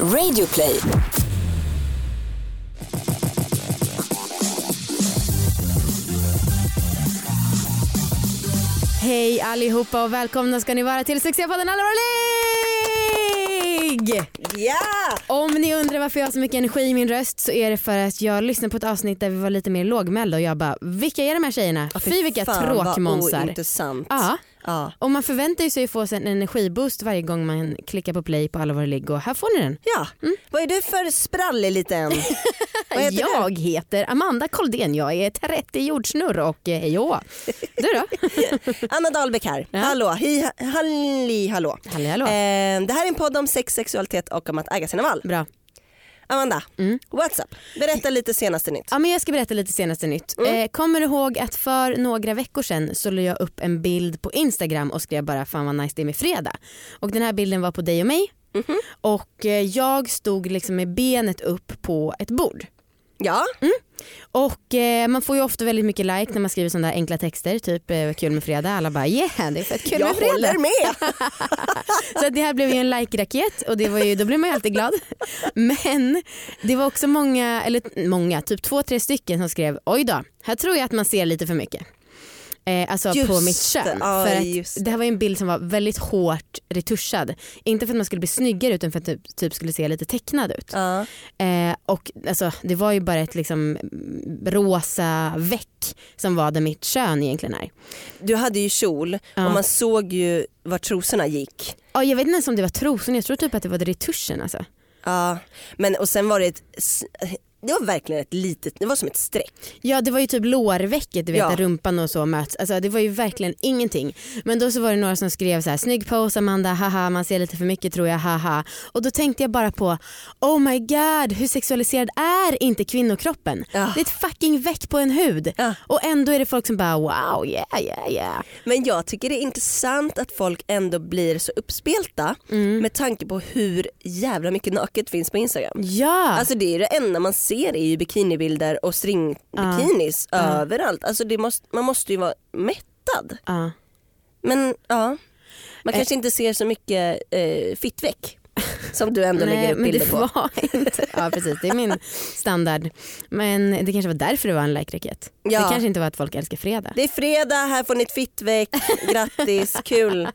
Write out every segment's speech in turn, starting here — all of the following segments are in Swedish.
Radioplay. Hej allihopa och välkomna ska ni vara till succépodden Allvarlig! Ja! Om ni undrar varför jag har så mycket energi i min röst så är det för att jag lyssnade på ett avsnitt där vi var lite mer lågmälda och jag bara, vilka är de här tjejerna? Fy vilka Fan, vad tråkmånsar. ointressant. Ja. Ja. Och man förväntar sig att få en energiboost varje gång man klickar på play på Alla våra ligg och här får ni den. ja. Vad är du för sprallig liten? Heter jag heter Amanda Koldén, jag är 30 jordsnurr och eh, hej och Du då? du? Anna Dahlbeck här. Ja. Hallå, hi, halli hallå. Halli hallå. Eh, det här är en podd om sex, sexualitet och om att äga sina val. Bra. Amanda, Mm. up? Berätta lite senaste nytt. Ja, men jag ska berätta lite senaste nytt. Mm. Eh, kommer du ihåg att för några veckor sedan så la jag upp en bild på Instagram och skrev bara fan vad nice det är med fredag. Och den här bilden var på dig och mig Mhm. och eh, jag stod liksom med benet upp på ett bord. Ja, Och eh, man får ju ofta väldigt mycket like när man skriver sådana där enkla texter typ eh, kul med fredag. Alla bara yeah det är fett kul jag med fredag. håller med. Så det här blev ju en like-raket och det var ju, då blir man ju alltid glad. Men det var också många, eller många, typ två, tre stycken som skrev oj då, här tror jag att man ser lite för mycket. Eh, alltså Just på mitt det, kön. ja, för att det här var en bild som var väldigt hårt retuschad. Inte för att man skulle bli snyggare utan för att typ, typ skulle se lite tecknad ut. Ja. Eh, och alltså, det var ju bara ett liksom rosa väck som var där mitt kön egentligen är. Du hade ju kjol Ja. och man såg ju var trosorna gick. Ja, jag vet inte ens om det var trosorna, jag tror typ att det var retuschen alltså. Ja, men och sen var det ett, det var verkligen ett litet, det var som ett streck. Ja det var ju typ lårvecket, du vet Ja. där rumpan och så möts. Alltså, det var ju verkligen ingenting. Men då så var det några som skrev så här: snygg pose Amanda, haha man ser lite för mycket tror jag, haha. Och då tänkte jag bara på, oh my god hur sexualiserad är inte kvinnokroppen? Ja. Det är ett fucking veck på en hud. Ja. Och ändå är det folk som bara wow yeah yeah yeah. Men jag tycker det är intressant att folk ändå blir så uppspelta Mm. med tanke på hur jävla mycket naket finns på Instagram. Ja. Alltså det är det enda man ser är ju bikinibilder och stringbikinis överallt. Alltså måste, man måste ju vara mättad. ja. Men ja, Eh. man kanske inte ser så mycket eh, fittväck som du ändå lägger upp men bilder det på. var inte. Ja precis, det är min standard. Men det kanske var därför det var en like-raket. Ja. Det kanske inte var att folk älskar fredag. Det är fredag, här får ni ett fittväck, grattis, kul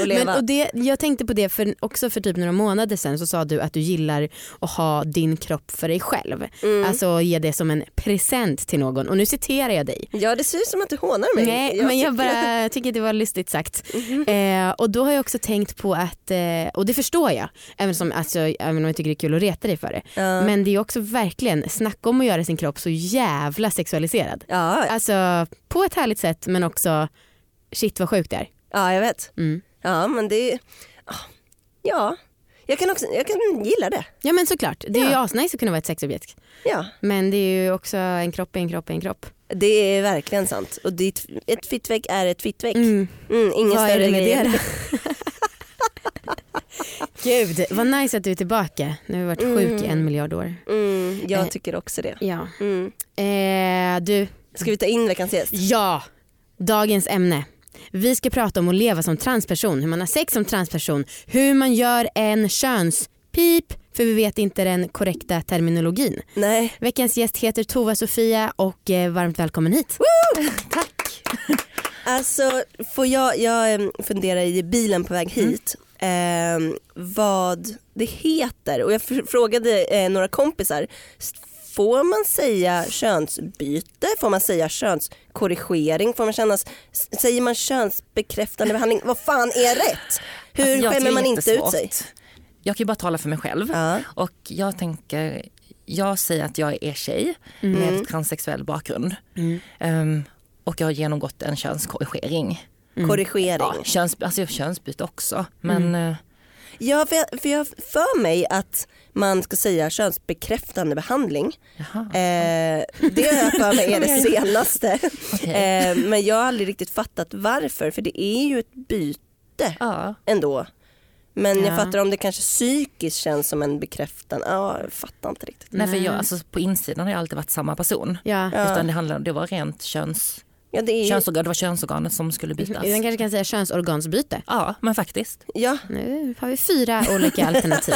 att leva. Men, och det, jag tänkte på det för, också för typ några månader sedan så sa du att du gillar att ha din kropp för dig själv. Mm. Alltså ge det som en present till någon och nu citerar jag dig. Ja det ser ut som att du hånar mig. Nej men jag bara tycker det var lustigt sagt. Mhm. Eh, och då har jag också tänkt på att, eh, och det förstår jag, även, som, alltså, även om jag tycker det är kul att reta dig för det. Ja. Men det är också verkligen, snacka om att göra sin kropp så jävla sexualiserad. Ja, Alltså på ett härligt sätt men också shit vad sjukt det är. ja jag vet. Mm. Ja men det är, ah, ja jag kan också, jag kan gilla det. Ja men såklart, det är ju Ja. asnice att kunna vara ett sexobjekt. Ja Men det är ju också en kropp är en kropp är en kropp. det är verkligen sant. Och ditt, ett fittväck är ett fittväck. Mm. Mm. ingen Vad är större det med det Gud, vad nice att du är tillbaka. Nu har vi varit sjuk i en miljard år. Mm, Eh. jag tycker också det. Ja. Mm. Eh, du, Ska vi ta in veckans gäst? ja. Dagens ämne. Vi ska prata om att leva som transperson, hur man har sex som transperson, hur man gör en könspip, för vi vet inte den korrekta terminologin. Nej. Veckans gäst heter Tova Sofia och eh, varmt välkommen hit. Alltså får jag, jag em, funderar i bilen på väg hit em, vad det heter och jag fr- frågade eh, några kompisar Får man säga könsbyte? Får man säga könskorrigering? Får man kännas, säger man könsbekräftande behandling? Vad fan är rätt? Hur Alltså, skämmer man inte ut sig? Jag kan ju bara tala för mig själv. Ja. Och jag tänker, jag säger att jag är tjej med transsexuell bakgrund. Ehm, och jag har genomgått en könskorrigering. Korrigering. Ja, köns, alltså jag könsbyte också. Men eh, Ja, för jag, för jag för mig att man ska säga könsbekräftande behandling. jaha. Eh, det har jag för mig är det senaste. Okej. Eh, men jag har aldrig riktigt fattat varför för det är ju ett byte ja. ändå. Men jag Ja. fattar om det kanske psykiskt känns som en bekräftande, ja jag fattar inte riktigt. Nej, för jag, alltså, på insidan har jag alltid varit samma person. Ja. Utan det, handlar, det var rent Ja, det ju, Könsorgan, det var könsorganet som skulle bytas. Den kanske kan säga könsorgansbyte. Ja, men faktiskt. ja. Nu har vi fyra olika alternativ.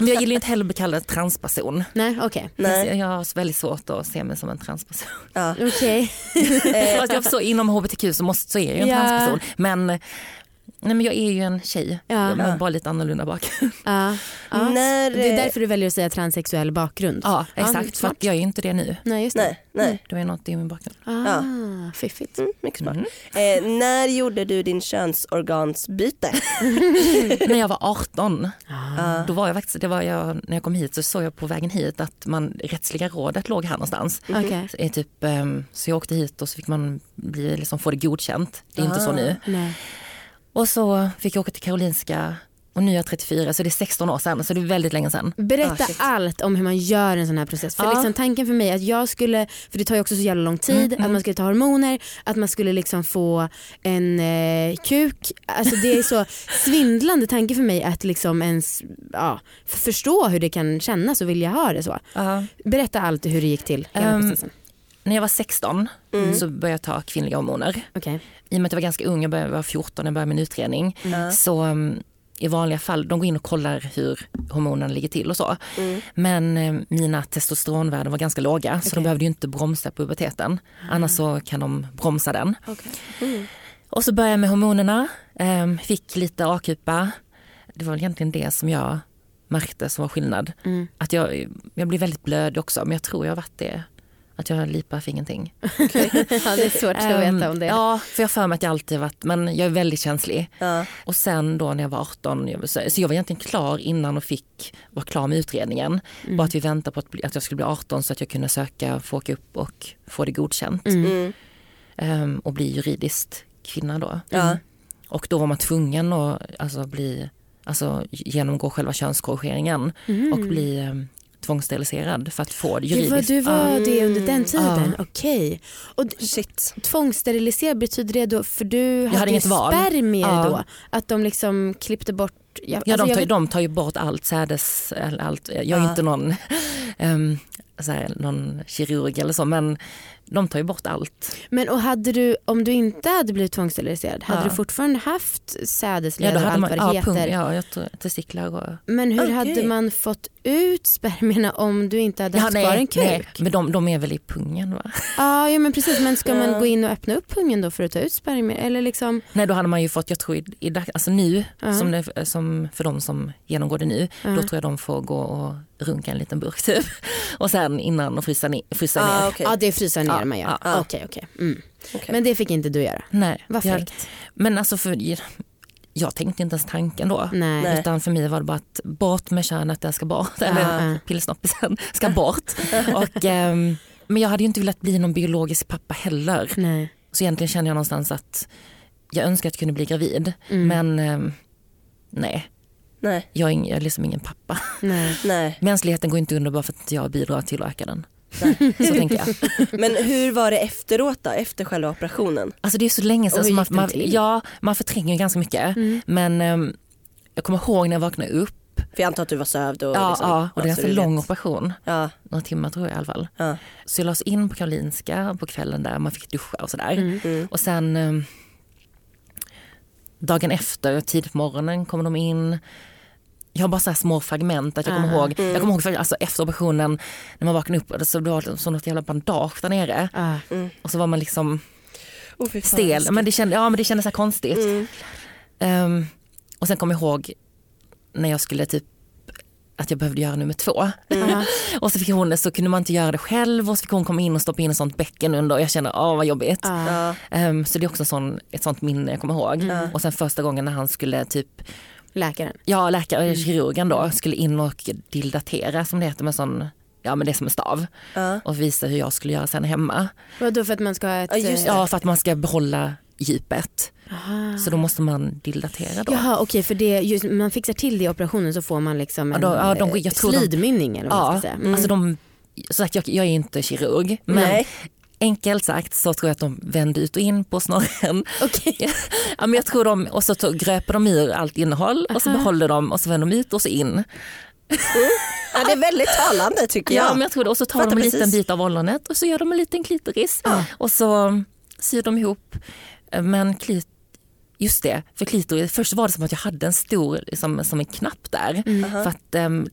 Men jag gillar inte heller att bli kallad transperson. Nej, okej. Nej. Jag har väldigt svårt att se mig som en transperson. Ja. Okej. Jag förstår, inom hbtq så, måste, så är jag ju en Ja. transperson. Men, nej, men jag är ju en tjej. Ja. Med bara lite annorlunda bakgrund. Ja. Ja. När, Det är eh, därför du väljer att säga transsexuell bakgrund. Ja, exakt. att jag är ju inte det nu. Nej, just det. Nej, nej. Det var något i min bakgrund. Ah, Fiffigt. Mm, mycket smart. Mm. Eh, när gjorde du din könsorgansbyte? när jag var 18, Ah. då var jag faktiskt, det var jag, när jag kom hit så såg jag på vägen hit att man, rättsliga rådet låg här någonstans. Okej. Så, är typ, ehm, så jag åkte hit och så fick man bli, liksom, få det godkänt. Det är inte så Ah. nu. Nej. Och så fick jag åka till Karolinska och nu är jag 34 så det är 16 år sedan så det är väldigt länge sedan. Berätta Ah, allt om hur man gör en sån här process. För Ja. liksom, tanken för mig att jag skulle, för det tar ju också så jävla lång tid, att man skulle ta hormoner, att man skulle liksom få en eh, kuk. Alltså det är så svindlande tanke för mig att liksom ens ja, förstå hur det kan kännas och vilja ha det så. Berätta allt hur det gick till, hela Ehm, processen. När jag var 16 så började jag ta kvinnliga hormoner. Okej. I och med att jag var ganska ung, jag började- var 14 när jag började min utredning. Ja. Så um, i vanliga fall, de går in och kollar hur hormonerna ligger till och så. Mm. Men eh, mina testosteronvärden var ganska låga så Okej. de behövde ju inte bromsa puberteten. Annars så kan de bromsa den. Okej. Och så började jag med hormonerna, ehm, fick lite akupa. Det var väl egentligen det som jag märkte som var skillnad. Mm. Att jag, jag blir väldigt blödig också men jag tror jag har varit det. Att jag lipar för ingenting. ja, det är svårt att Ehm, veta om det. Ja, för jag för mig att jag alltid varit, men jag är väldigt känslig. Ja. Och sen då när jag var 18, jag- så jag var egentligen klar innan och fick vara klar med utredningen. Bara att vi väntade på att, att jag skulle bli 18 så att jag kunde söka, få åka upp och få det godkänt. Mm. Ehm, och bli juridiskt kvinna då. Ja. Och då var man tvungen att alltså, bli, alltså, genomgå själva könskorrigeringen och bli um, tvångssteriliserad för att få det Det var, juridiskt. du var Mm. det under den tiden? Ja. Okej. Och Shit. tvångssteriliserad betyder det då, för du hade, hade ju spermier Ja. då, att de liksom klippte bort Ja, Ja, alltså de, jag tar, ju- vet- de tar ju bort allt sädes, eller allt. jag är Ja. inte någon, um, så här, någon kirurg eller så men de tar ju bort allt. Men och hade du, om du inte hade blivit tvångssteriliserad, hade Ja. du fortfarande haft sädesled Ja, och allt man, vad det ja, heter? ja, jag tror testiklar och... Men hur Okej. hade man fått ut spermierna om du inte hade Ja, haft kvar en kuk? nej, men de, de är väl i pungen va? Ja, ja men precis, men ska man gå in och öppna upp pungen då för att ta ut spermier? Eller liksom, Nej då hade man ju fått, jag tror i, i dag, alltså nu, Ja. som, det, som för de som genomgår det nu, Ja. då tror jag de får gå och runka en liten burk typ. Och sen innan och frysa, ner, frysa Ah, ner. okej. ja det fryser ner Ja, man gör. ja. Okej, okej. Mm. Okej. Men det fick inte du göra? Nej, Vad jag, fräckt. men alltså för, jag tänkte inte ens tanken då. Nej. Utan för mig var det bara att bort med könet, den ska bort. Eller ja. pillsnoppisen ska bort. och, ehm, men jag hade ju inte velat bli någon biologisk pappa heller. Nej. Så egentligen känner jag någonstans att jag önskar att jag kunde bli gravid. Mm. Men ehm, nej, Nej, jag är, ing, jag är liksom ingen pappa. Nej. nej. Mänskligheten går inte under bara för att jag bidrar till att öka den. Så tänker jag. Men hur var det efteråt då, efter själva operationen? Alltså det är så länge sedan. Och hur så man, man, till? ja, man förtränger ganska mycket. Mm. Men ehm, jag kommer ihåg när jag vaknade upp. För jag antar att du var sövd och Ja, liksom, ja, och det är en ganska lång vet. operation. Ja, Några timmar tror jag i alla fall. ja. Så jag lades in på Karolinska på kvällen där man fick duscha och sådär. Mm. Mm. Och sen ehm, dagen efter, tidigt på morgonen kom de in. Jag har bara så här små fragment att jag kommer Ah. ihåg. Jag kommer ihåg alltså, efter operationen när man vaknade upp så det var så något jävla bandage där nere. Ah. Och så var man liksom Oh, fan, stel. Men det, kände, ja, men det kändes så konstigt. Mm. Ehm, och sen kom jag ihåg när jag skulle typ att jag behövde göra nummer två. Ah. Och så fick hon så kunde man inte göra det själv och så fick hon komma in och stoppa in ett sånt bäcken under och jag kände åh vad jobbigt. Ja. Ehm, så det är också sån, ett sånt minne jag kommer ihåg. Mm. Och sen första gången när han skulle typ, Läkaren. ja läkare, kirurgen då, skulle in och dildatera som det heter med sån, ja men det är som en stav. Ja. Och visa hur jag skulle göra sen hemma. Vadå för att man ska ha ett... Ja, just eh, Ja för att man ska behålla djupet. aha. Så då måste man dildatera då. Jaha okej för det, just, man fixar till det i operationen så får man liksom en Ja, då- ja, de- eh, jag tror de- slidmynning eller vad man ska säga. Mm. alltså de, så sagt, jag, jag är inte kirurg men Nej. Enkelt sagt så tror jag att de vände ut och in på snorren. Okej. Ja, men jag tror de, och så tog, gröper de ur allt innehåll och så behåller de och så vänder de ut och så in. ja, det är väldigt talande tycker Ja, jag. men jag tror det. Och så tar Fattar de en liten precis. bit av ollonet och så gör de en liten klitoris. Och så syr dem ihop. Men klit, just det, för klitoris, först var det som att jag hade en stor, liksom, som en knapp där. För att ehm,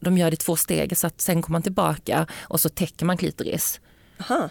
de gör det i två steg så att sen kommer man tillbaka och så täcker man klitoris. Aha.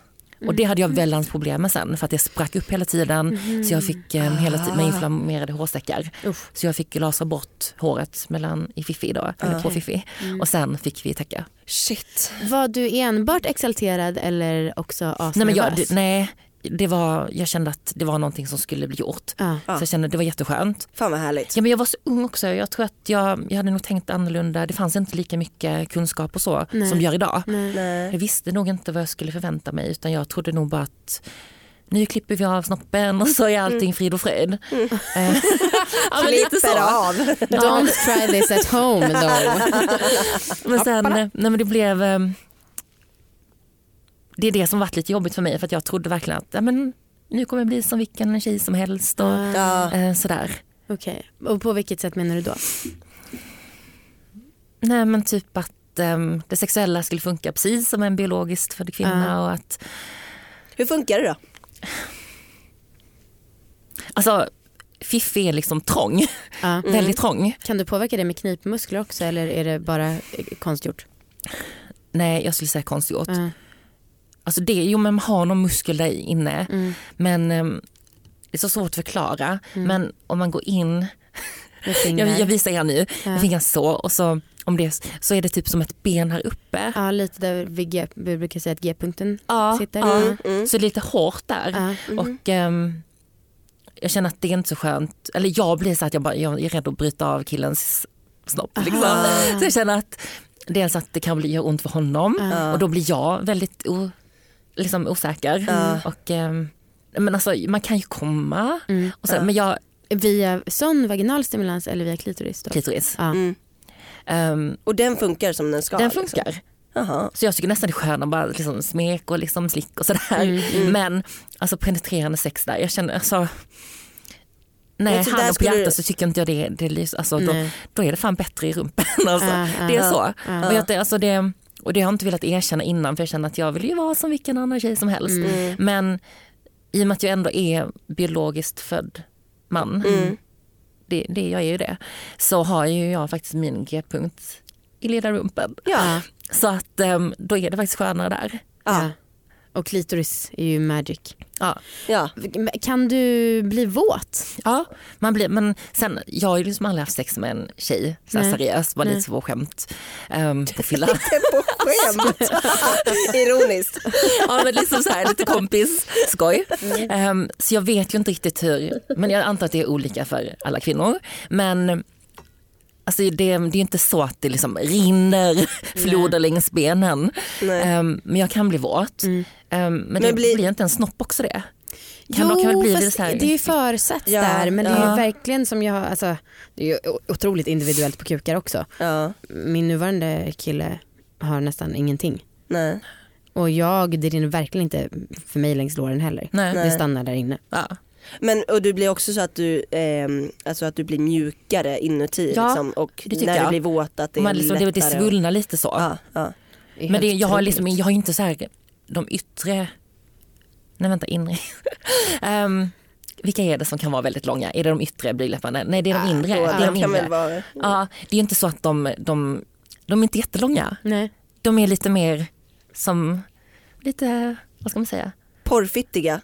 Och det hade jag väldans problem med sen för att det sprack upp hela tiden. Så jag fick eh, hela tiden med inflammerade hårsäckar. Uff. Så jag fick lasra bort håret mellan, i Fifi då, eller på Fifi. Och sen fick vi täcka. Shit. Var du enbart exalterad eller också asnervös? Nej, men jag, nej det var, jag kände att det var någonting som skulle bli gjort. Ja. Så jag kände att det var jätteskönt. Fan vad härligt. Ja, men jag var så ung också. Jag tror att jag, jag hade nog tänkt annorlunda. Det fanns inte lika mycket kunskap och så Nej. som det gör idag. Nej. Jag visste nog inte vad jag skulle förvänta mig utan jag trodde nog bara att nu klipper vi av snoppen och så är allting frid och fröjd. Eh, ja, men lite så. Klipper av. Don't try this at home though. Men sen, nej, men det blev eh, det är det som varit lite jobbigt för mig för att jag trodde verkligen att ja, men, nu kommer jag bli som vilken tjej som helst och Ja. eh, sådär. Okej, och på vilket sätt menar du då? Nej men typ att eh, det sexuella skulle funka precis som en biologiskt född kvinna och att Hur funkar det då? alltså Fiffi är liksom trång, Ja. väldigt trång. Kan du påverka det med knipmuskler också eller är det bara eh, konstgjort? Nej jag skulle säga konstgjort. Ja. Alltså det, jo men man har någon muskel där inne Mm. men eh, det är så svårt att förklara. Men om man går in. Jag, jag visar er nu, Ja. med fingrar så och så, om det, så är det typ som ett ben här uppe. Ja, lite där vi, G, vi brukar säga att G-punkten Ja, sitter. ja. Ja. Mm. Så det är lite hårt där. Ja. Och ehm, jag känner att det är inte så skönt, eller jag blir så att jag, bara, jag är rädd att bryta av killens snopp. Liksom. Så jag känner att dels att det kan bli göra ont för honom Ja. och då blir jag väldigt liksom osäker. Ja. Och, ehm, men alltså, man kan ju komma, Mm. och så, men jag, Via sån vaginal stimulans eller via klitoris? Då? klitoris, Ja. Mm. Ehm, Och den funkar som den ska? den liksom. funkar. Jaha. Så jag tycker nästan det är skönare bara liksom smek och liksom slick och sådär. Mm, Men alltså penetrerande sex där, jag känner alltså Nej, Men så där hand på hjärtat du- så tycker inte jag det, det är lys- alltså, då, då är det fan bättre i rumpen. Alltså. Ja, ja. det är så. Ja. Och, jag, alltså, det, och det har jag inte velat erkänna innan för jag känner att jag vill ju vara som vilken annan tjej som helst. Mm. Men i och med att jag ändå är biologiskt född man, Mm. det, det, jag är ju det, så har ju jag faktiskt min g-punkt i ledarrumpen. Ja. Så att ehm, då är det faktiskt skönare där. Ja. Och klitoris är ju magic. Ja. Ja. Kan du bli våt? Ja, man blir, men sen, jag har ju liksom aldrig haft sex med en tjej så här seriöst, bara Nej. lite så på skämt um, på fylla. På skämt. Ironiskt. ja, men liksom så här, lite kompis, skoj. Ehm, så jag vet ju inte riktigt hur, men jag antar att det är olika för alla kvinnor. Men alltså, det, det är inte så att det liksom rinner floder längs benen. Ehm, men jag kan bli våt. Mm. Ehm, men, Men det blir- blir inte en snopp också det? Kan jo, kan det bli fast så här- det är ju försatt Ja, där men det är ja. ju verkligen som jag, alltså, det är ju otroligt individuellt på kukar också. Ja. Min nuvarande kille har nästan ingenting. Nej. Och jag, det rinner verkligen inte för mig längs låren heller. Nej. Det stannar där inne. Ja. Men och du blir också så att du, ehm, alltså att du blir mjukare inuti Ja, liksom, och när jag. du blir våt att det är Man liksom, det, det lättare. svullnar lite så. Ja, ja. Det Men det, jag, har liksom, jag har inte så här, de yttre, nej vänta inre. Ehm, vilka är det som kan vara väldigt långa? Är det de yttre blygdläpparna? Nej det är de Ah, inre. Och det är de inre. vara... Ja, det är inte så att de, de, de är inte jättelånga. Nej. De är lite mer som, lite, vad ska man säga? porrfittiga.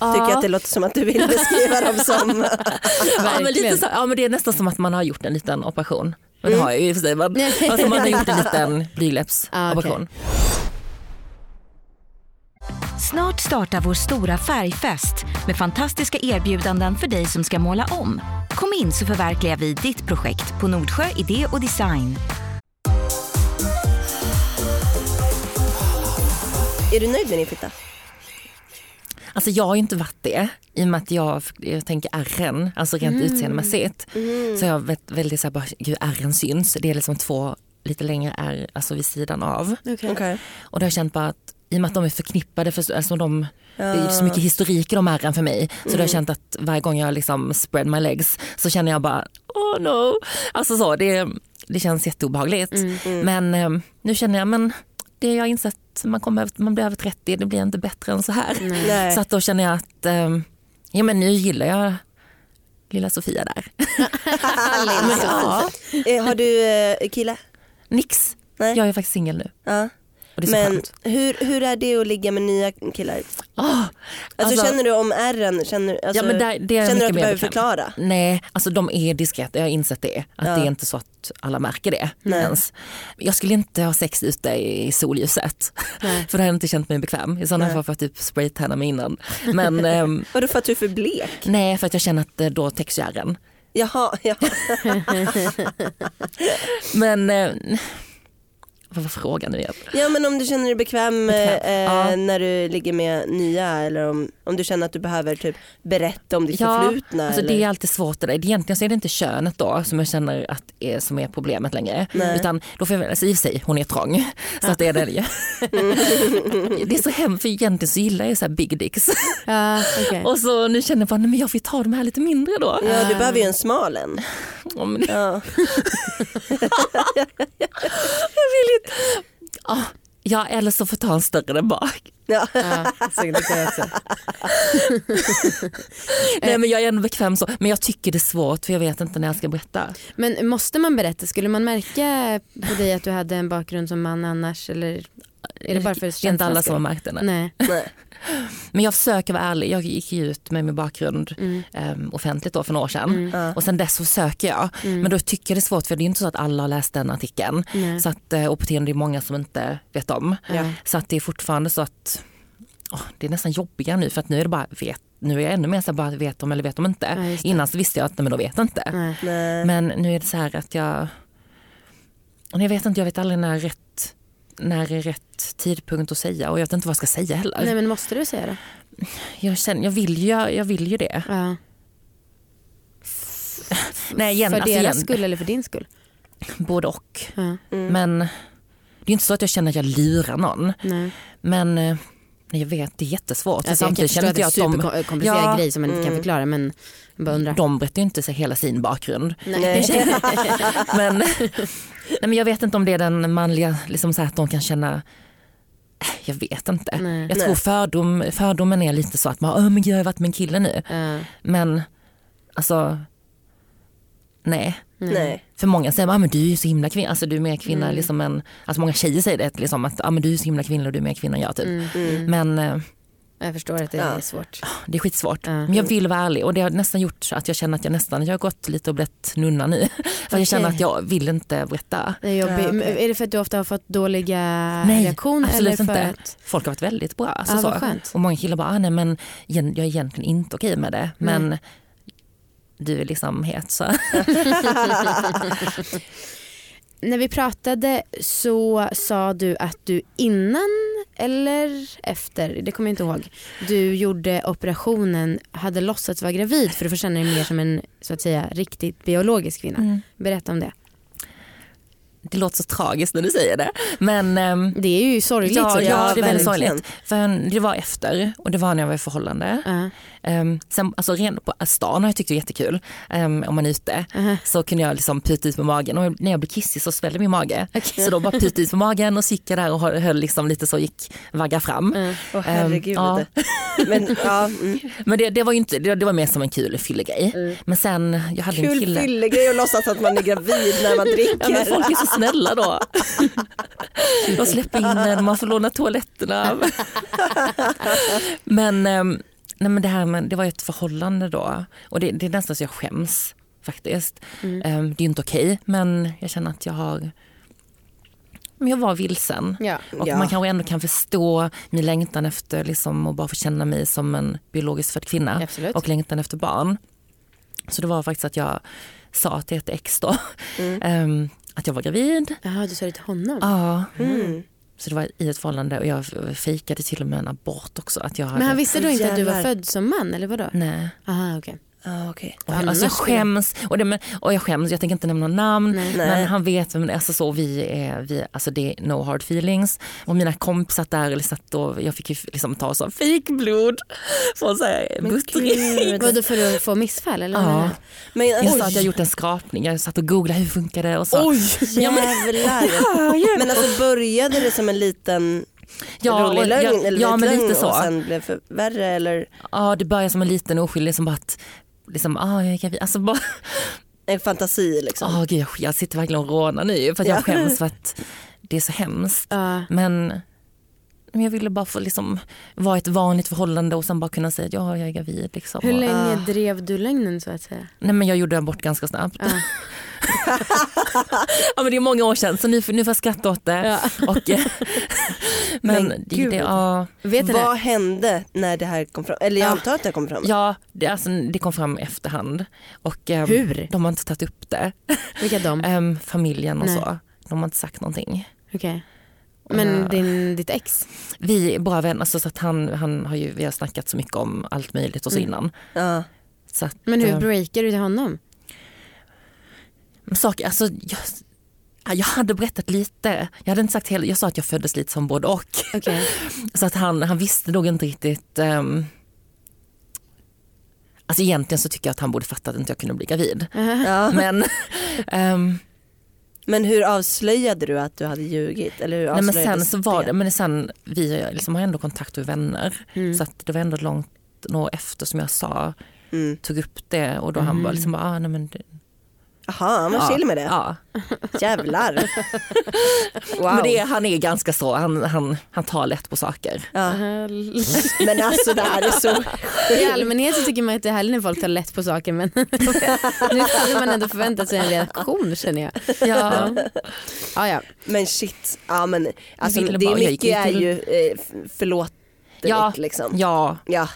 Ja. Tycker jag att det låter som att du vill beskriva dem som. Ja men, lite så, ja men det är nästan som att man har gjort en liten operation. Men Mm. det har jag ju i och för sig. Men, alltså man har gjort en liten blygdläppsoperation. Snart startar vår stora färgfest med fantastiska erbjudanden för dig som ska måla om. Kom in så förverkligar vi ditt projekt på Nordsjö Idé och Design. Är du nöjd med din fitta? Alltså jag har ju inte varit det i och med att jag, jag tänker ärren, alltså rent utseendemässigt. Så jag vet väldigt så här, bara, gud ärren syns, det är liksom två lite längre ärr alltså vid sidan av. Okej. Okej. Och då har jag känt bara att i och med att de är förknippade, för, alltså de, det är så mycket historik i de ärren för mig. Så då har jag känt att varje gång jag liksom spread my legs så känner jag bara oh no. Alltså så, det, det känns jätteobehagligt. Men eh, nu känner jag men det jag har insett, man, kommer, man blir över 30, det blir inte bättre än så här. Nej. Så att då känner jag att eh, ja, men nu gillar jag lilla Sofia där. men, ja, Eh, Har du eh, kille? nix. Nej. Jag är faktiskt singel nu Ja. Men hur, hur är det att ligga med nya killar? Åh, Alltså, Alltså- känner du om ärren? Känner, alltså, Ja, men där- det är känner du att du behöver förklara? Nej, alltså de är diskreta, jag har insett det. Att Ja. det är inte så att alla märker det Nej. ens. Jag skulle inte ha sex ute i solljuset. För då hade jag inte känt mig bekväm. I sådana fall får jag typ spraytanna mig innan. Men ehm, Vadå för att du är för blek? nej, för att jag känner att eh, då täcks ju ärren. Jaha, ja. Men eh, vad var frågan nu igen? ja men om du känner dig bekväm, Bekväm, eh, ja. när du ligger med nya eller om, om du känner att du behöver typ berätta om ditt Ja, förflutna. Alltså eller? det är alltid svårt det där. Egentligen så är det inte könet då som jag känner att är, som är problemet längre. Nej. Utan då får jag, väl- alltså i och för sig, hon är trång. Så att det är det. det är så hemskt för egentligen så gillar jag så här big dicks. Ja, okej. Och så nu känner jag bara, nej men jag får ta de här lite mindre då. Ja du behöver ju en smal en. Ja, Ja. jag vill. Ja, eller så får jag ta en större där bak. Ja. Nej men jag är ändå bekväm så. Men jag tycker det är svårt för jag vet inte när jag ska berätta. Men måste man berätta, skulle man märka på dig att du hade en bakgrund som man annars eller är det bara för Det är inte alla som har märkt det. nej. Nej. Men jag försöker vara ärlig. Jag gick ju ut med min bakgrund Mm. eh, offentligt då för några år sedan. Ja. Och sen dess så söker jag. Mm. Men då tycker jag det är svårt för det är inte så att alla har läst den artikeln. Nej. Så att, eh, och på det är många som inte vet om. Ja. Så att det är fortfarande så att åh, det är nästan jobbigare nu för att nu är det bara vet. Nu är jag ännu mer så bara vet de eller vet de inte. Ja. Innan så visste jag att nej, men de vet inte. Nej. Men nu är det så här att jag, och jag vet inte, jag vet aldrig när rätt, när är rätt tidpunkt att säga och jag vet inte vad jag ska säga heller. Nej men måste du säga det? Jag, känner, jag, vill ju, jag vill ju det. Ja. Nej, igen, för alltså deras igen, skull eller för din skull? både och. Ja. Mm. Men det är inte så att jag känner att jag lurar någon. Nej. Men eh, nej, jag vet, det är jättesvårt. Alltså, kan samtidigt känner det är jag en att de, superkomplicerad Ja. grej som man inte kan Mm. förklara men bara undrar. de berättar ju inte sig hela sin bakgrund. Nej. Men, nej, men jag vet inte om det är den manliga, liksom så här att de kan känna äh, jag vet inte. Nej. Jag tror fördom, fördomen är lite så att man, men jag har varit med en kille nu. Ja. Men alltså, nej. Nej. För många säger ah, men du är ju så himla kvinna, alltså du är mer kvinna Mm. liksom än, alltså många tjejer säger det liksom att ah, men du är så himla kvinna och du är mer kvinna än jag typ. Mm. Mm. Men eh, Jag förstår att det Ja. är svårt. det är skitsvårt. Ja. Men jag vill vara ärlig och det har nästan gjort så att jag känner att jag nästan, jag har gått lite och blivit nunna nu. För jag känner att jag vill inte berätta. Det är, jobbigt. Ja, Är det för att du ofta har fått dåliga Nej, reaktioner? absolut eller för inte. Att... Folk har varit väldigt bra. Alltså Ja, så. vad skönt. Och många killar bara, ah, nej men jag är egentligen inte okej med det. Men du är liksom het så. När vi pratade så sa du att du innan eller efter, det kommer jag inte ihåg, du gjorde operationen, hade låtsats vara gravid för att få känna dig mer som en så att säga riktigt biologisk kvinna. Mm. Berätta om det. Det låter så tragiskt när du säger det. Men ehm, Det är ju sorgligt. Ja, ja, det är väldigt sorgligt. För det var efter och det var när jag var i förhållande. Ja. Um, sen, alltså, ren, på stan har jag tyckt det var jättekul um, om man är ute. Uh-huh. Så kunde jag liksom pyta ut med magen och när jag blev kissig så svällde min mage. Så då bara pyta ut med magen och så gick jag där och höll, liksom lite så gick vagga fram. Mm. Åh herregud. ja. Men ja, mm. Men det, det var inte, det, det var mer som en kul fyllegrej. Men sen, jag hade en Kul kille. fyllegrej att låtsas att man är gravid när man dricker. Ja, men folk är så snälla då. De släpper in en, man får låna toaletterna. Men, ehm, nej men det här med, det var ett förhållande då och det, det är nästan så jag skäms faktiskt. Mm. Ehm, Det är inte okej men jag känner att jag har men jag var vilsen. Ja. Och Ja. man kanske ändå kan förstå min längtan efter liksom, att bara få känna mig som en biologiskt född kvinna Absolut. och längtan efter barn. Så det var faktiskt att jag sa till ett ex då Mm. ehm, att jag var gravid. Jaha, du sa det till honom? Ja, Mm. så det var i ett förhållande och jag fejkade till och med en abort också. Att jag hade... Men han visste då inte att du var född som man eller vadå? Nej. Aha, okej. Ah, okej. Och alltså jag skäms, och, det, men, och jag skäms, jag tänker inte nämna namn Nej. Men han vet vem. Alltså så, vi är, vi, alltså det är no hard feelings. Och mina kompisar där, eller satt och, jag fick ju liksom ta så fejkblod från så här buttring. Vadå för att få missfall eller? Ja? Men jag sa oj, att jag gjort en skrapning, jag satt och googlade hur funkar det och så. jävlar. Men alltså började det som en liten Ja, rolig lögn ja, eller ja, men lite så. och sen blev det värre eller Ja det började som en liten oskyldig som bara att liksom, ah, jag är gravid. Alltså bara, en fantasi liksom? ah, gud, jag, jag sitter verkligen och rånar nu för att jag Ja. skäms för att det är så hemskt. Ja. Men men jag ville bara få liksom, vara i ett vanligt förhållande och sen bara kunna säga att ja, jag är gravid. Liksom. Hur länge Ah. drev du lögnen så att säga? Nej, men jag gjorde abort ganska snabbt. Ja. ja, men det är många år sedan så nu, får- nu får jag skratta åt det. Ja. Och, eh, men Men gud. det, ja, Vet Vad det? hände när det här kom fram? Eller jag Ja. antar att det kom fram. ja det, alltså, det kom fram i efterhand. Och, eh, Hur? De har inte tagit upp det. Vilka de? Ehm, familjen och Nej. så. De har inte sagt någonting. Okej. Men Ja. din, ditt ex? Vi är bra vänner så att han, han har ju, vi har snackat så mycket om allt möjligt och så Mm. innan. Ja. Men Så att, eh, hur breakar du till honom? Saker, alltså, jag, ja, jag hade berättat lite. Jag hade inte sagt hela, jag sa att jag föddes lite som både och. Okej. Så att han, han visste nog inte riktigt. Um, alltså egentligen så tycker jag att han borde fatta att inte jag kunde bli gravid. Ja. Men, ehm, Men hur avslöjade du att du hade ljugit? Eller hur nej, men sen så var det, men sen, vi liksom har ändå kontakt med vänner. Mm. Så att det var ändå långt några efter som jag sa, Mm. tog upp det och då han bara liksom ah, nej men det, Jaha, han var ja, chill med det? Ja. Jävlar. wow. Men det, han är ganska så, han, han, han tar lätt på saker. ja. Men alltså det här är så... I allmänhet så tycker man att det är härligt när folk tar lätt på saker men nu hade man ändå förväntat sig en reaktion känner jag. Ja. Ja, ja. Men shit. Ja, men, alltså, det är mycket är ju eh, förlåtligt Ja. liksom. ja, Ja.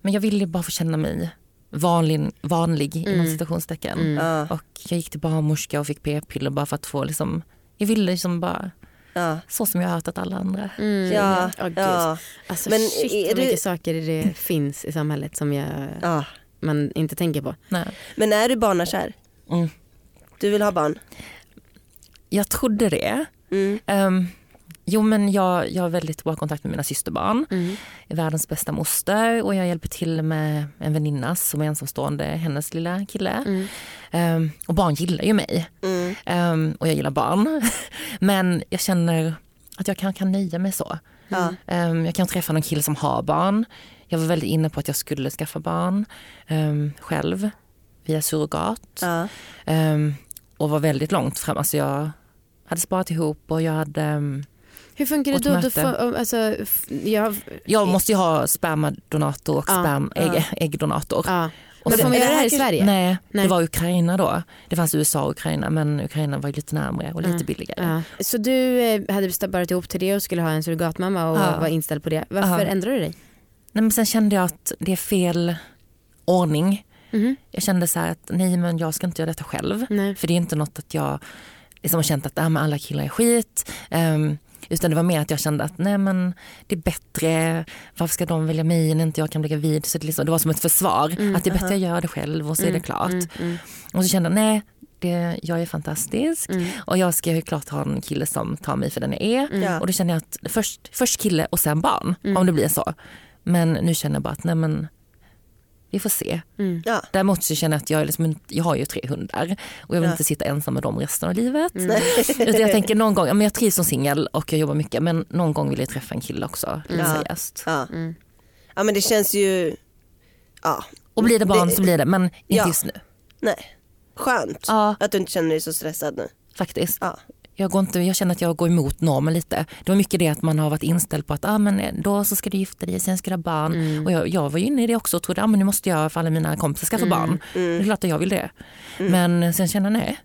men jag ville bara få känna mig vanlig, vanlig inom Mm. citationstecken. Mm. Och jag gick till barnmorska och fick p-piller bara för att få liksom, jag ville liksom bara, Ja. så som jag har hört att alla andra. Mm. Ja. Åh, gud. Ja. Alltså, Men shit är vad du- mycket saker det finns i samhället som jag, ja. man inte tänker på. Nej. Men är du barnakär? Mm. Du vill ha barn? Jag trodde det. Mm. Jo men jag, jag har väldigt bra kontakt med mina systerbarn. Mm. är världens bästa moster och jag hjälper till med en väninna som är ensamstående, hennes lilla kille. Mm. Ehm, och barn gillar ju mig Mm. Ehm, och jag gillar barn. Men jag känner att jag kan, kan nöja mig så. Ehm, jag kan träffa någon kille som har barn. Jag var väldigt inne på att jag skulle skaffa barn um, själv via surrogat. Och var väldigt långt fram. Alltså jag hade sparat ihop och jag hade Hur funkar det då? möte. får, alltså, jag, Jag måste ju ha spermadonator och Ja, sperm, ja. ägg, äggdonator. ja. Och Men får man göra det här i Sverige? Nej, Nej. det var Ukraina då. Det fanns USA och Ukraina men Ukraina var ju lite närmare och lite Ja. billigare. Ja. Så du eh, hade sparat ihop till det och skulle ha en surrogatmamma och Ja. var inställd på det. Varför Ja. ändrade du dig? Nej, men sen kände jag att det är fel ordning. Mhm. Jag kände så här att nej men jag ska inte göra detta själv. Nej. För det är inte något att jag liksom har känt att ah, alla killar är skit. Ehm, utan det var mer att jag kände att nej men det är bättre, varför ska de välja mig när inte jag kan bli gravid? Så det, liksom, det var som ett försvar, Mm, att det är bättre att jag gör det själv och så är det klart. Mm, mm, Och så kände jag nej, det, jag är fantastisk mm. och jag ska ju klart ha en kille som tar mig för den jag är. Och då känner jag att först, först kille och sen barn, Mm. om det blir så. Men nu känner jag bara att nej men vi får se. Mm. Ja. Däremot så känner jag att jag, är liksom, jag har ju tre hundar och jag vill Ja. inte sitta ensam med dem resten av livet. Mm. Utan jag tänker någon gång, ja, men jag trivs som singel och jag jobbar mycket men någon gång vill jag träffa en kille också. Ja. seriöst. Ja. Mm. ja men det känns ju, ja Och blir det barn Det- så blir det men inte Ja. just nu. nej. Skönt Ja att du inte känner dig så stressad nu. faktiskt. Ja. Jag, går inte, jag känner att jag går emot normen lite. Det var mycket det att man har varit inställd på att ah, men då så ska du gifta dig, sen ska du ha barn. Mm. Och jag, jag var inne i det också och trodde att ah, men nu måste jag för alla mina kompisar skaffa barn. Det är Mm. klart att jag vill det. Mm. Men sen känner jag nej.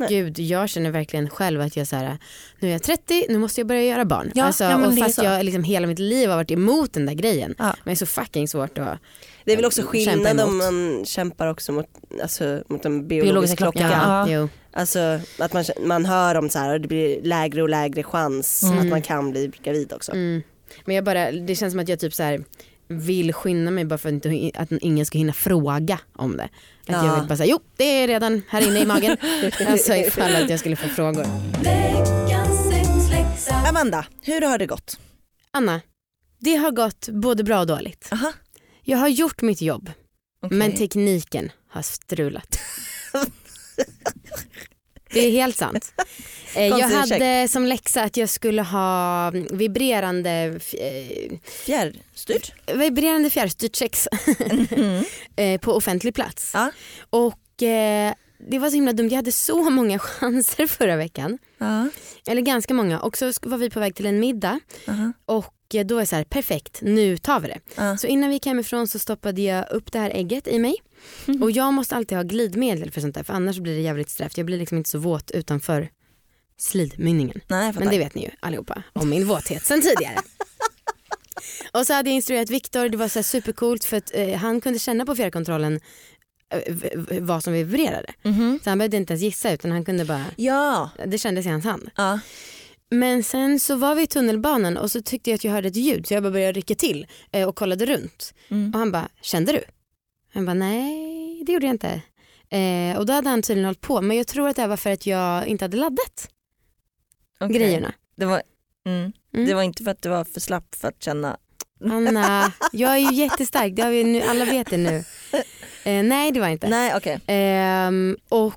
Nej. Gud, jag känner verkligen själv att jag så här, nu är jag 30, nu måste jag börja göra barn. Ja, alltså, ja, och fast jag liksom hela mitt liv har varit emot den där grejen. Ja. Men det är så fucking svårt att Det är väl också Kämpa skillnad om man kämpar också mot, alltså, mot en biologisk, Biologiska klocka. klockan. Ja. Jo. Alltså att man, man hör om så här och det blir lägre och lägre chans Mm. att man kan bli gravid också. Mm. Men jag bara, det känns som att jag typ så här vill skynda mig bara för att, inte, att ingen ska hinna fråga om det. Att Ja. jag vill bara säga jo det är redan här inne i magen. alltså ifall att jag skulle få frågor. Amanda, hur har det gått? Anna, det har gått både bra och dåligt. Aha. Jag har gjort mitt jobb okej. men tekniken har strulat. Det är helt sant. Eh, Jag hade som läxa att jag skulle ha vibrerande, eh, Fjärrstyrt? vibrerande fjärrstyrt sex eh, på offentlig plats. Ja. Och det var så himla dumt, jag hade så många chanser förra veckan. Ja. Eller ganska många och så var vi på väg till en middag Aha. och eh, då är det så här perfekt nu tar vi det. Ja. Så innan vi gick hemifrån så stoppade jag upp det här ägget i mig. Och jag måste alltid ha glidmedel för sånt där för annars blir det jävligt strävt. Jag blir liksom inte så våt utanför slidmynningen. Nej. Men det vet ni ju allihopa om min våthet sen tidigare. och så hade jag instruerat Viktor, det var så supercoolt för att eh, han kunde känna på fjärrkontrollen eh, vad som vibrerade. Mhm. Så han behövde inte ens gissa utan han kunde bara, Ja. det kändes i hans hand. ja. Men sen så var vi i tunnelbanan och så tyckte jag att jag hörde ett ljud så jag bara började rycka till eh, och kollade runt. Mm. Och han bara, kände du? Han bara, nej det gjorde jag inte. Eh, och då hade han tydligen hållit på men jag tror att det var för att jag inte hade laddat Okej. grejerna. Det var, mm. Mm. det var inte för att du var för slapp för att känna. Anna, jag är ju jättestark, det har vi nu, alla vet det nu. Eh, nej det var inte. Nej okej. Ehm, och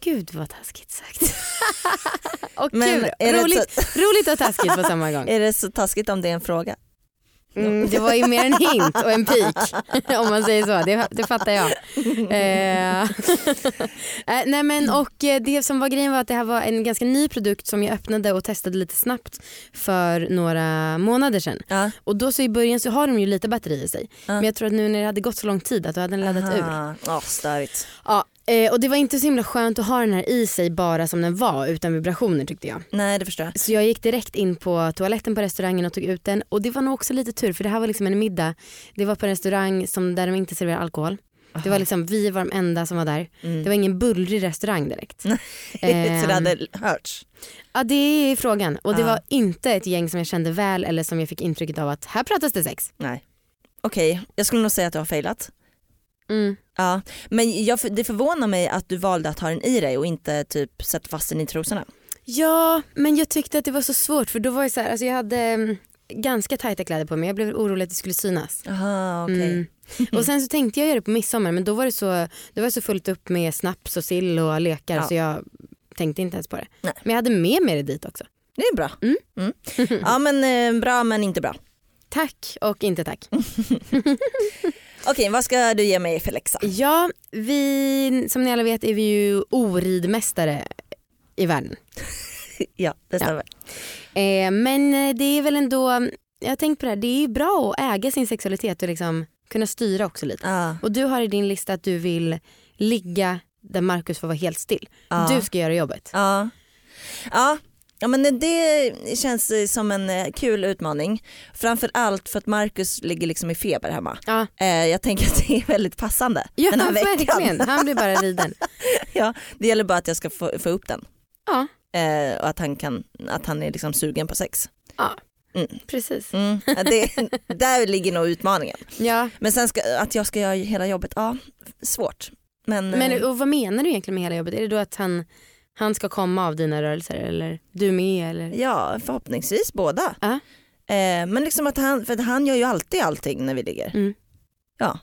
gud vad taskigt sagt. och Men kul, är det roligt, roligt och taskigt på samma gång. Är det så taskigt om det är en fråga? Mm, det var ju mer en hint och en pik om man säger så, det, det fattar jag. Eh, eh, nej men och eh, det som var grejen var att det här var en ganska ny produkt som jag öppnade och testade lite snabbt för några månader sedan. Ja. Och då så i början så har de ju lite batteri i sig. Ja. Men jag tror att nu när det hade gått så lång tid att då hade den laddat ur. Aha. Ja, störigt. Ja, eh, och det var inte så himla skönt att ha den här i sig bara som den var utan vibrationer tyckte jag. Nej det förstår jag. Så jag gick direkt in på toaletten på restaurangen och tog ut den och det var nog också lite tur för det här var liksom en middag. Det var på en restaurang som, där de inte serverar alkohol. Det var liksom, vi var de enda som var där. Mm. Det var ingen bullrig restaurang direkt. så Ehm, det hade hörts? Ja det är frågan och det Ja. var inte ett gäng som jag kände väl eller som jag fick intrycket av att här pratas det sex. Nej. Okej, jag skulle nog säga att du har failat. Mm. Ja, men jag, det förvånar mig att du valde att ha den i dig och inte typ sätta fast den i trosorna. Ja men jag tyckte att det var så svårt för då var det så här, alltså jag hade mm, ganska tajta kläder på mig. Jag blev orolig att det skulle synas. Jaha okej. Mm. Och sen så tänkte jag göra det på midsommar men då var det så, det var så fullt upp med snaps och sill och lekar Ja. så jag tänkte inte ens på det. Nej. Men jag hade med mig det dit också. Det är bra. Mm. Mm. Ja men eh, bra men inte bra. Tack och inte tack. Okej vad ska du ge mig för läxa? Ja, vi, som ni alla vet är vi ju oridmästare i världen. Ja det stämmer. Eh, men eh, det är väl ändå, jag har tänkt på det här, det är ju bra att äga sin sexualitet och liksom kunna styra också lite. Ja. Och du har i din lista att du vill ligga där Markus får vara helt still. Ja. Du ska göra jobbet. Ja. Ja. Ja men det känns eh, som en eh, kul utmaning. Framför allt för att Marcus ligger liksom i feber hemma. Ja, Eh, jag tänker att det är väldigt passande ja den här veckan. verkligen. Han blir bara riden. Ja, det gäller bara att jag ska få, få upp den. Ja, och att han, kan, att han är liksom sugen på sex. ja. Mm. precis. Mm. Ja, Det, där ligger nog utmaningen. Ja. Men sen ska, att jag ska göra hela jobbet, ja svårt. Men, Men och vad menar du egentligen med hela jobbet? Är det då att han, han ska komma av dina rörelser eller du med? Eller? ja förhoppningsvis båda. Ja. Eh, men liksom att han, för att han gör ju alltid allting när vi ligger. Mm. Ja,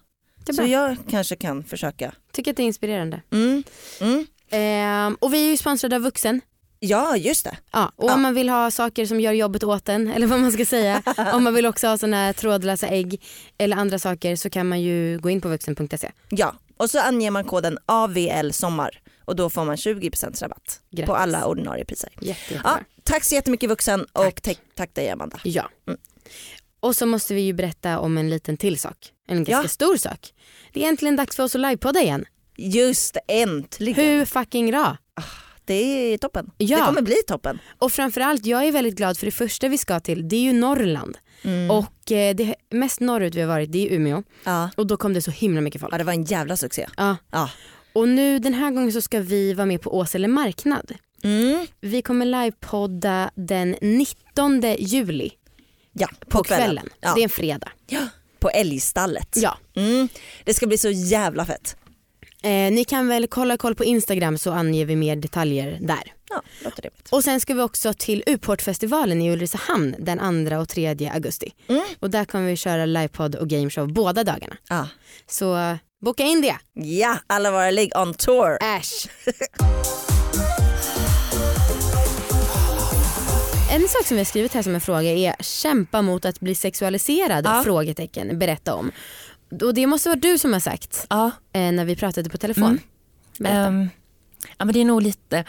så jag kanske kan försöka. Tycker att det är inspirerande. Mm. Mm. Ehm, och vi är ju sponsrade av Vuxen. Ja just det. Ja, och Ja. om man vill ha saker som gör jobbet åt en eller vad man ska säga. om man vill också ha såna här trådlösa ägg eller andra saker så kan man ju gå in på vuxen.se. Ja, och så anger man koden AVL sommar och då får man 20% rabatt Grattis. på alla ordinarie priser. Jätte. Ja, tack så jättemycket vuxen och Tack. tack, tack dig Amanda. Ja. Mm. Och så måste vi ju berätta om en liten till sak. En ganska Ja. stor sak. Det är äntligen dags för oss att livepodda igen. Just äntligen. Hur fucking bra. Det är toppen. Ja. Det kommer bli toppen. Och framförallt, jag är väldigt glad för det första vi ska till det är ju Norrland. Mm. Och eh, det mest norrut vi har varit det är Umeå. Ja. Och då kom det så himla mycket folk. ja, det var en jävla succé. Ja. Ja. Och nu den här gången så ska vi vara med på Åsele marknad. Mm. Vi kommer livepodda den 19 juli Ja, på, kvällen. Ja. Det är en fredag. ja. på älgstallet. Ja. Mm. Det ska bli så jävla fett. Eh, ni kan väl kolla koll på Instagram så anger vi mer detaljer där. Ja, låter det. Och sen ska vi också till Uportfestivalen i Ulricehamn den 2 och 3 augusti. Mm. Och där kommer vi köra livepodd och gameshow båda dagarna. Ja. Så boka in det. ja, alla våra ligg on tour. Äsch. En sak som vi har skrivit här som en fråga är kämpa mot att bli sexualiserad? Ja. Frågetecken, berätta om. Och det måste vara du som har sagt Ja. eh, när vi pratade på telefon. Mm. Berätta. Ehm, ja men det är nog lite,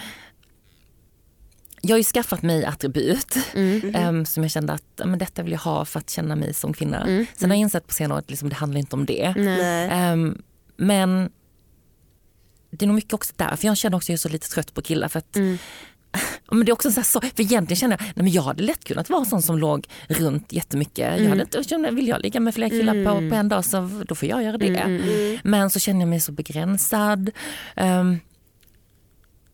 jag har ju skaffat mig attribut Mm. ehm, som jag kände att ja, men detta vill jag ha för att känna mig som kvinna. Mm. Sen har jag insett på senare år att liksom, det handlar inte om det. Nej. Ehm, men det är nog mycket också där, för jag känner också att jag är så lite trött på killar för att Mm. Men det är också så här, så, för egentligen känner jag, nej men jag hade lätt kunnat vara sån som låg runt jättemycket. Jag Mm. hade inte, jag kände, vill jag ligga med fler killar på, på en dag så då får jag göra det. Mm, mm, Mm. Men så känner jag mig så begränsad. Ehm,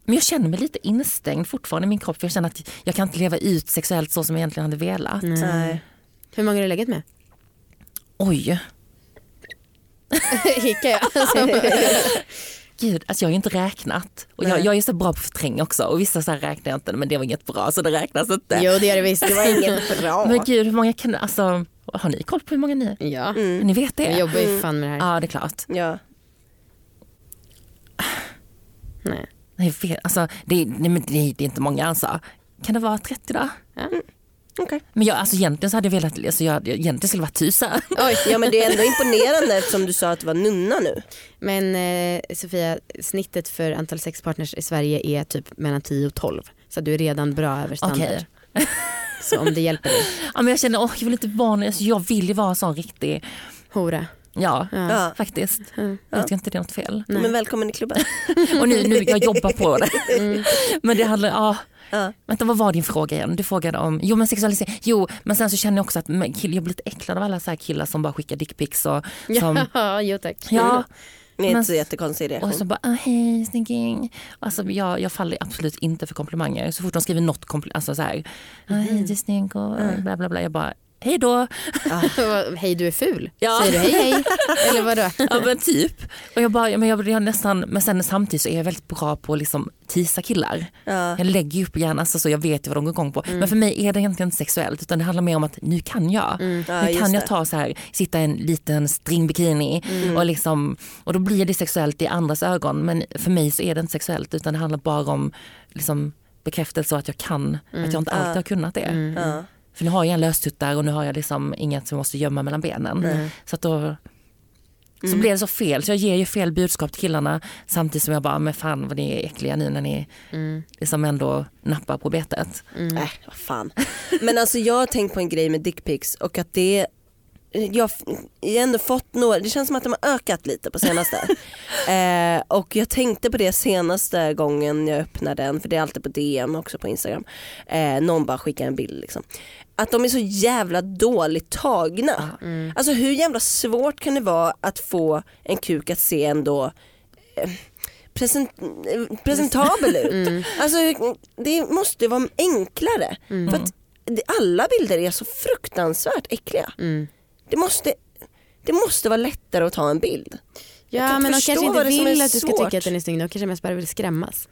men jag känner mig lite instängd fortfarande i min kropp för jag känner att jag kan inte leva ut sexuellt så som jag egentligen hade velat. Nej. Hur många har du legat med? Oj, Hickar jag? Gud, alltså jag har ju inte räknat. Och jag, jag är så bra på att förtränga också och vissa så här räknar jag inte men det var inget bra så det räknas inte. jo det gör det visst. Det var inget bra. Men gud, hur många kan, alltså, har ni koll på hur många ni är? Ja, Mm. Ni vet det? jag jobbar ju fan med det här. Ja, det är klart. Ja. Nej. Nej, vet, alltså, det, nej, men det, det är inte många alltså. Kan det vara 30 då? Okej. Men jag, alltså, egentligen så hade jag velat, alltså, jag, egentligen skulle det vara tusen. Oj, ja men det är ändå imponerande eftersom du sa att du var nunna nu. Men eh, Sofia, snittet för antal sexpartners i Sverige är typ mellan 10 och 12. Så du är redan bra över standard. Okej. Så om det hjälper dig. Ja, men jag känner, åh, jag vill inte vara, alltså, jag vill ju vara en sån riktig, Hora. Ja, Ja. Ja. faktiskt. Mm. Jag tycker inte det är något fel. Nej. Men välkommen i klubben. Och nu, nu jag jobbar på det. Mm. Men det handlar, ja. Ja. Vänta vad var din fråga igen? Du frågade om, jo men sexualisering, jo men sen så känner jag också att kill, jag blir lite äcklad av alla så här killar som bara skickar dickpics och som, Ja, jo tack. ja, Det är Men- inte så jättekonstig reaktion. och så bara ah, hej snygging. Alltså, jag, jag faller absolut inte för komplimanger. Så fort de skriver något alltså så här, ah, hej du är snygg och bla bla bla. Jag bara hej då. hej du är ful. Ja. Säger du hej hej? Eller vadå? Ja men typ. Och jag bara, men jag, jag nästan, men sen samtidigt så är jag väldigt bra på att liksom tisa killar. Ja. Jag lägger ju upp gärna alltså, så jag vet ju vad de går igång på. Men för mig är det egentligen inte sexuellt utan det handlar mer om att nu kan jag. Ja, nu kan jag ta så här, sitta i en liten stringbikini och, liksom, och då blir det sexuellt i andras ögon. Men för mig så är det inte sexuellt utan det handlar bara om liksom, bekräftelse och att jag kan, att jag inte alltid har kunnat det. För nu har jag en löstuttar och nu har jag liksom inget som jag måste gömma mellan benen. Så att då så blev det så fel, så jag ger ju fel budskap till killarna samtidigt som jag bara, men fan vad ni är äckliga nu när ni liksom ändå nappar på betet. Äh, vad fan. Men alltså jag har tänkt på en grej med dickpics och att det jag har ändå fått några, det känns som att de har ökat lite på senaste. eh, och jag tänkte på det senaste gången jag öppnade den, för det är alltid på DM också på Instagram. Eh, någon bara skickar en bild liksom. Att de är så jävla dåligt tagna. Alltså hur jävla svårt kan det vara att få en kuk att se ändå eh, present, eh, presentabel ut? Alltså det måste vara enklare. För att alla bilder är så fruktansvärt äckliga. Mm. Det, måste, det måste vara lättare att ta en bild. Ja men de kanske inte vill att du ska svårt. tycka att den är snygg, de kanske mest bara vill skrämmas.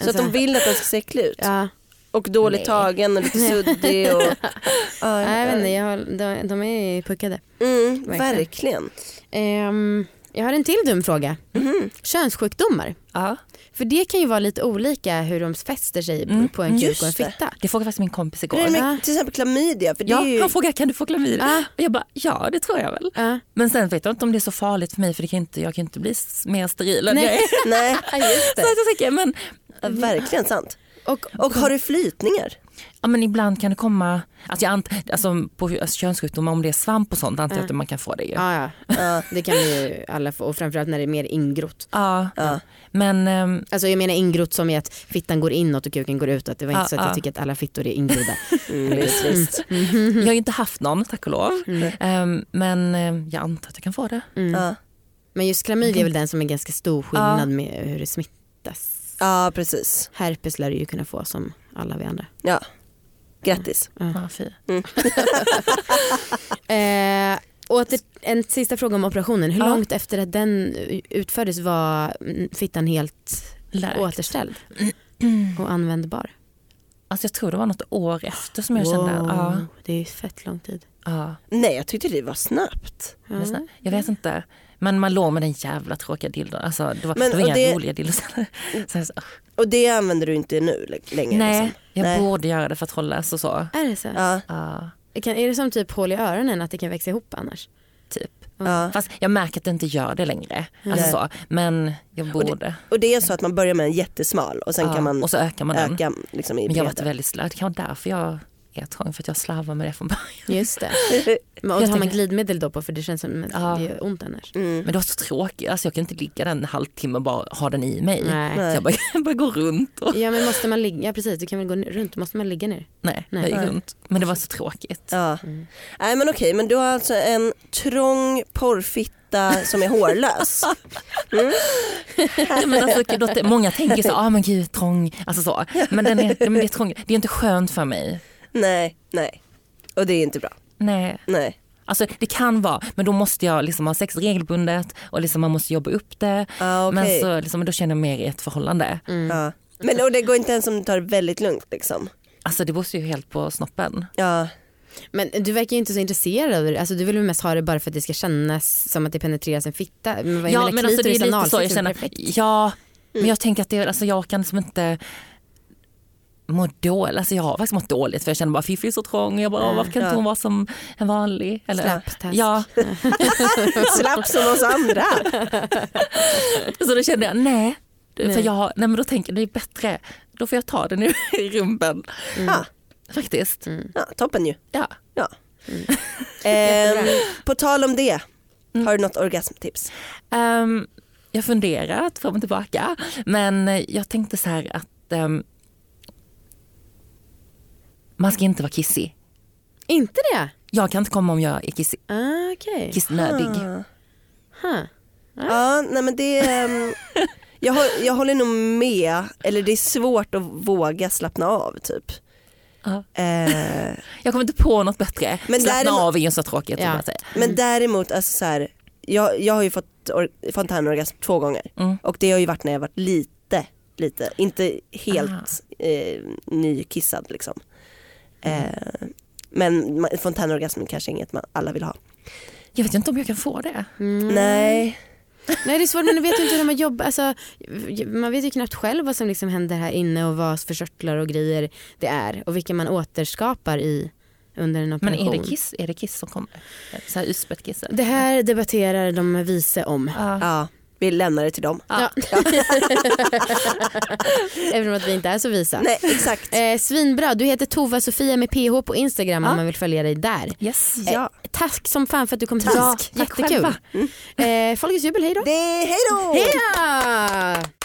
Så att de vill att den ska se äcklig ut. Ja. Och dåligt Nej. tagen och lite suddig. Och, ja, Nej, jag vet inte, jag har, de, de är puckade. Mm, Verkligen. verkligen. Ehm, jag har en till dum fråga. Mhm. Könssjukdomar. Ja. För det kan ju vara lite olika hur de fäster sig Mm, på en kuk och en det. fitta. Det frågade faktiskt min kompis igår. Det Ja. med till exempel klamydia? För det Ja, är ju, han frågade kan du få klamydia? Ja. Och jag bara ja det tror jag väl. Ja. Men sen vet jag inte om det är så farligt för mig för det kan inte, jag kan inte bli mer steril än Nej. jag är. nej, just Så att jag tänker, men, ja, verkligen sant. Och, Och har du flytningar? ja, men ibland kan det komma, alltså, jag ant, alltså, på alltså, könssjukdomar om det är svamp och sånt antar jag att man kan få det ju. ja, ja. Ja. det kan ju alla få och framförallt när det är mer ingrott. Ja, Ja. men ehm, Alltså jag menar ingrott som i att fittan går inåt och kuken går utåt. Det var inte så att jag ja. tycker att alla fittor är ingrodda. Mm, visst, visst. jag har ju inte haft någon tack och lov. Ehm, men ehm, jag antar att jag kan få det. Ja. Men just klamydia är väl den som är ganska stor skillnad med hur det smittas. Ja, precis. Herpes lär du ju kunna få som alla vi andra. Ja. Grattis. Ja, fy. Eh, åter, en sista fråga om operationen. Hur Ja. långt efter att den utfördes var mm, fittan helt Läkt. återställd och användbar? Alltså jag tror det var något år efter som jag kände, ja, Det är fett lång tid. ja. Nej jag tyckte det var snabbt. Ja. Jag vet inte. Men man låg med den jävla tråkiga dildon. Alltså, det var, Men, det var och inga det- roliga dildos så, Och det använder du inte nu längre? Nej, Liksom. jag Nej. borde göra det för att hållas och så. Är det så? Ja, Ja, Kan, är det som typ hål i öronen att det kan växa ihop annars? typ. ja. Fast jag märker att det inte gör det längre. Alltså så. Men jag borde. Och det är så att man börjar med en jättesmal och sen Ja, kan man och så ökar man den. öka liksom, i Men jag har varit väldigt slö. Det kan vara därför jag är trång. För att jag slarvar med det från början. Just det. Men, och har man glidmedel då på för det känns som att Ja. det gör ont annars. Mm. Men det var så tråkigt. Alltså jag kan inte ligga där en halvtimme och bara ha den i mig. Nej. Så jag bara, jag bara går runt. Och, Ja men måste man ligga, ja precis du kan väl gå runt, måste man ligga ner? nej, Nej. jag gick runt. Men det var så tråkigt. Ja. Mm. Nej men okej, men du har alltså en trång porrfitta som är hårlös. Nej, men alltså, då, många tänker så, ah, men gud trång, alltså så. Men, den är, men det, är trång, det är inte skönt för mig. Nej, nej. Och det är inte bra. Nej. Nej. Alltså det kan vara, men då måste jag liksom ha sex regelbundet och liksom man måste jobba upp det. Ah, okej. Men så, liksom, då känner jag mer i ett förhållande. Ja. Men och det går inte ens om du tar det väldigt lugnt liksom. Alltså det beror ju helt på snoppen. Ja. Men du verkar ju inte så intresserad av det, alltså, du vill väl mest ha det bara för att det ska kännas som att det penetreras en fitta? Men vad Ja menar, men alltså det är lite så, jag känner, ja men jag tänker att det, alltså, jag kan liksom inte må dåligt, alltså jag har faktiskt mått dåligt för jag känner bara Fifi är så trång och jag bara, varför kan inte Ja. hon vara som en vanlig? Eller, Slapptest. Ja, Slapp som oss andra. så då kände jag nej. För jag, har- nej men då tänker jag det är bättre, då får jag ta det nu i rumpen. Ja. Faktiskt. Ja, toppen ju. Ja. Ja. Ehm, på tal om det, har du något orgasmtips? Ehm, jag funderat fram och tillbaka men jag tänkte så här att ehm, man ska inte vara kissig. Inte det? Jag kan inte komma om jag är kissig, Ah, Okej. kissnödig. Ah. Huh. Ja, nej men det... ehm, jag, hå- jag håller nog med, eller det är svårt att våga slappna av typ. Eh, Jag kommer inte på något bättre. Men Slappna däremot- av är ju så tråkigt. Ja. Men däremot, alltså så här, jag, jag har ju fått or- fontänorgasm två gånger Mm. och det har ju varit när jag varit lite, lite, inte helt eh, nykissad liksom. Eh, men ma- fontänorgasm kanske är inget man alla vill ha. Jag vet inte om jag kan få det. Mm. Nej, Nej det är svårt men du vet ju inte hur man jobbar, alltså, man vet ju knappt själv vad som liksom händer här inne och vad för körtlar och grejer det är och vilka man återskapar i under en Men operation. är det kiss, är det kiss som kommer? Så här utspätt kiss? Det här debatterar de vise om. Ja. ja, vi lämnar det till dem. Ja. Även om att vi inte är så visa. Nej, exakt. Eh, svinbra, du heter Tova Sofia med PH på Instagram om Ja. man vill följa dig där. Yes. Ja. Eh, tack som fan för att du kom Tack. hit. Tack Jättekul. själva. Eh, Folkets jubel, hej då. Det, hej då! Hej då!